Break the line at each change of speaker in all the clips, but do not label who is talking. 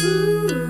Ooh.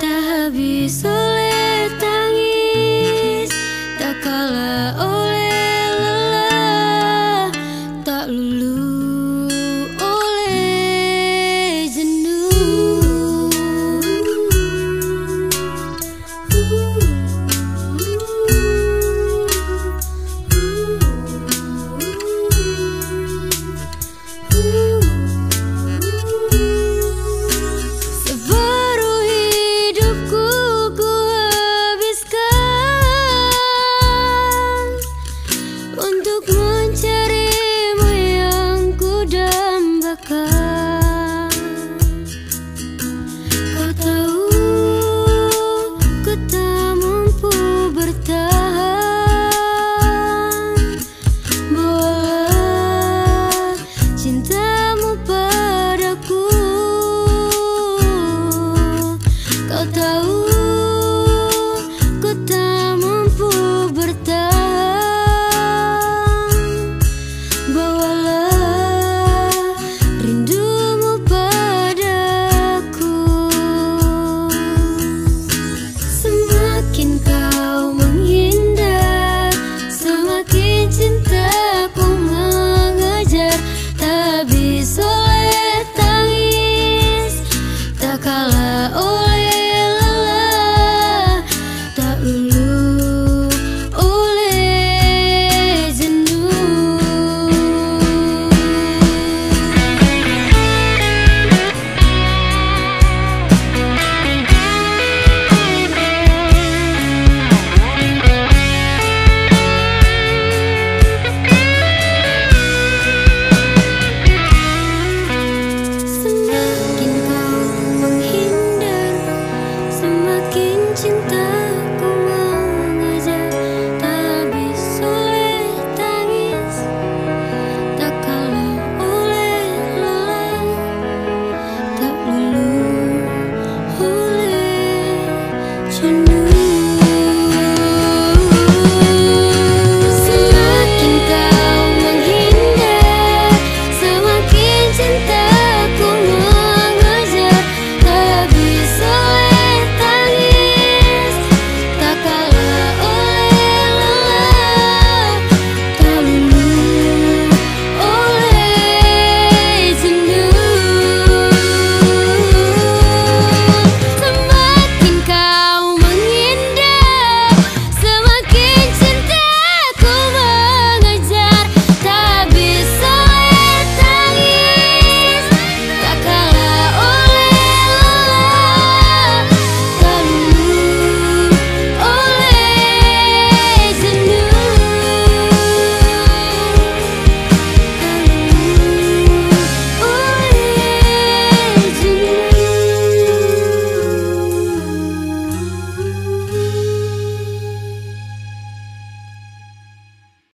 Kala oh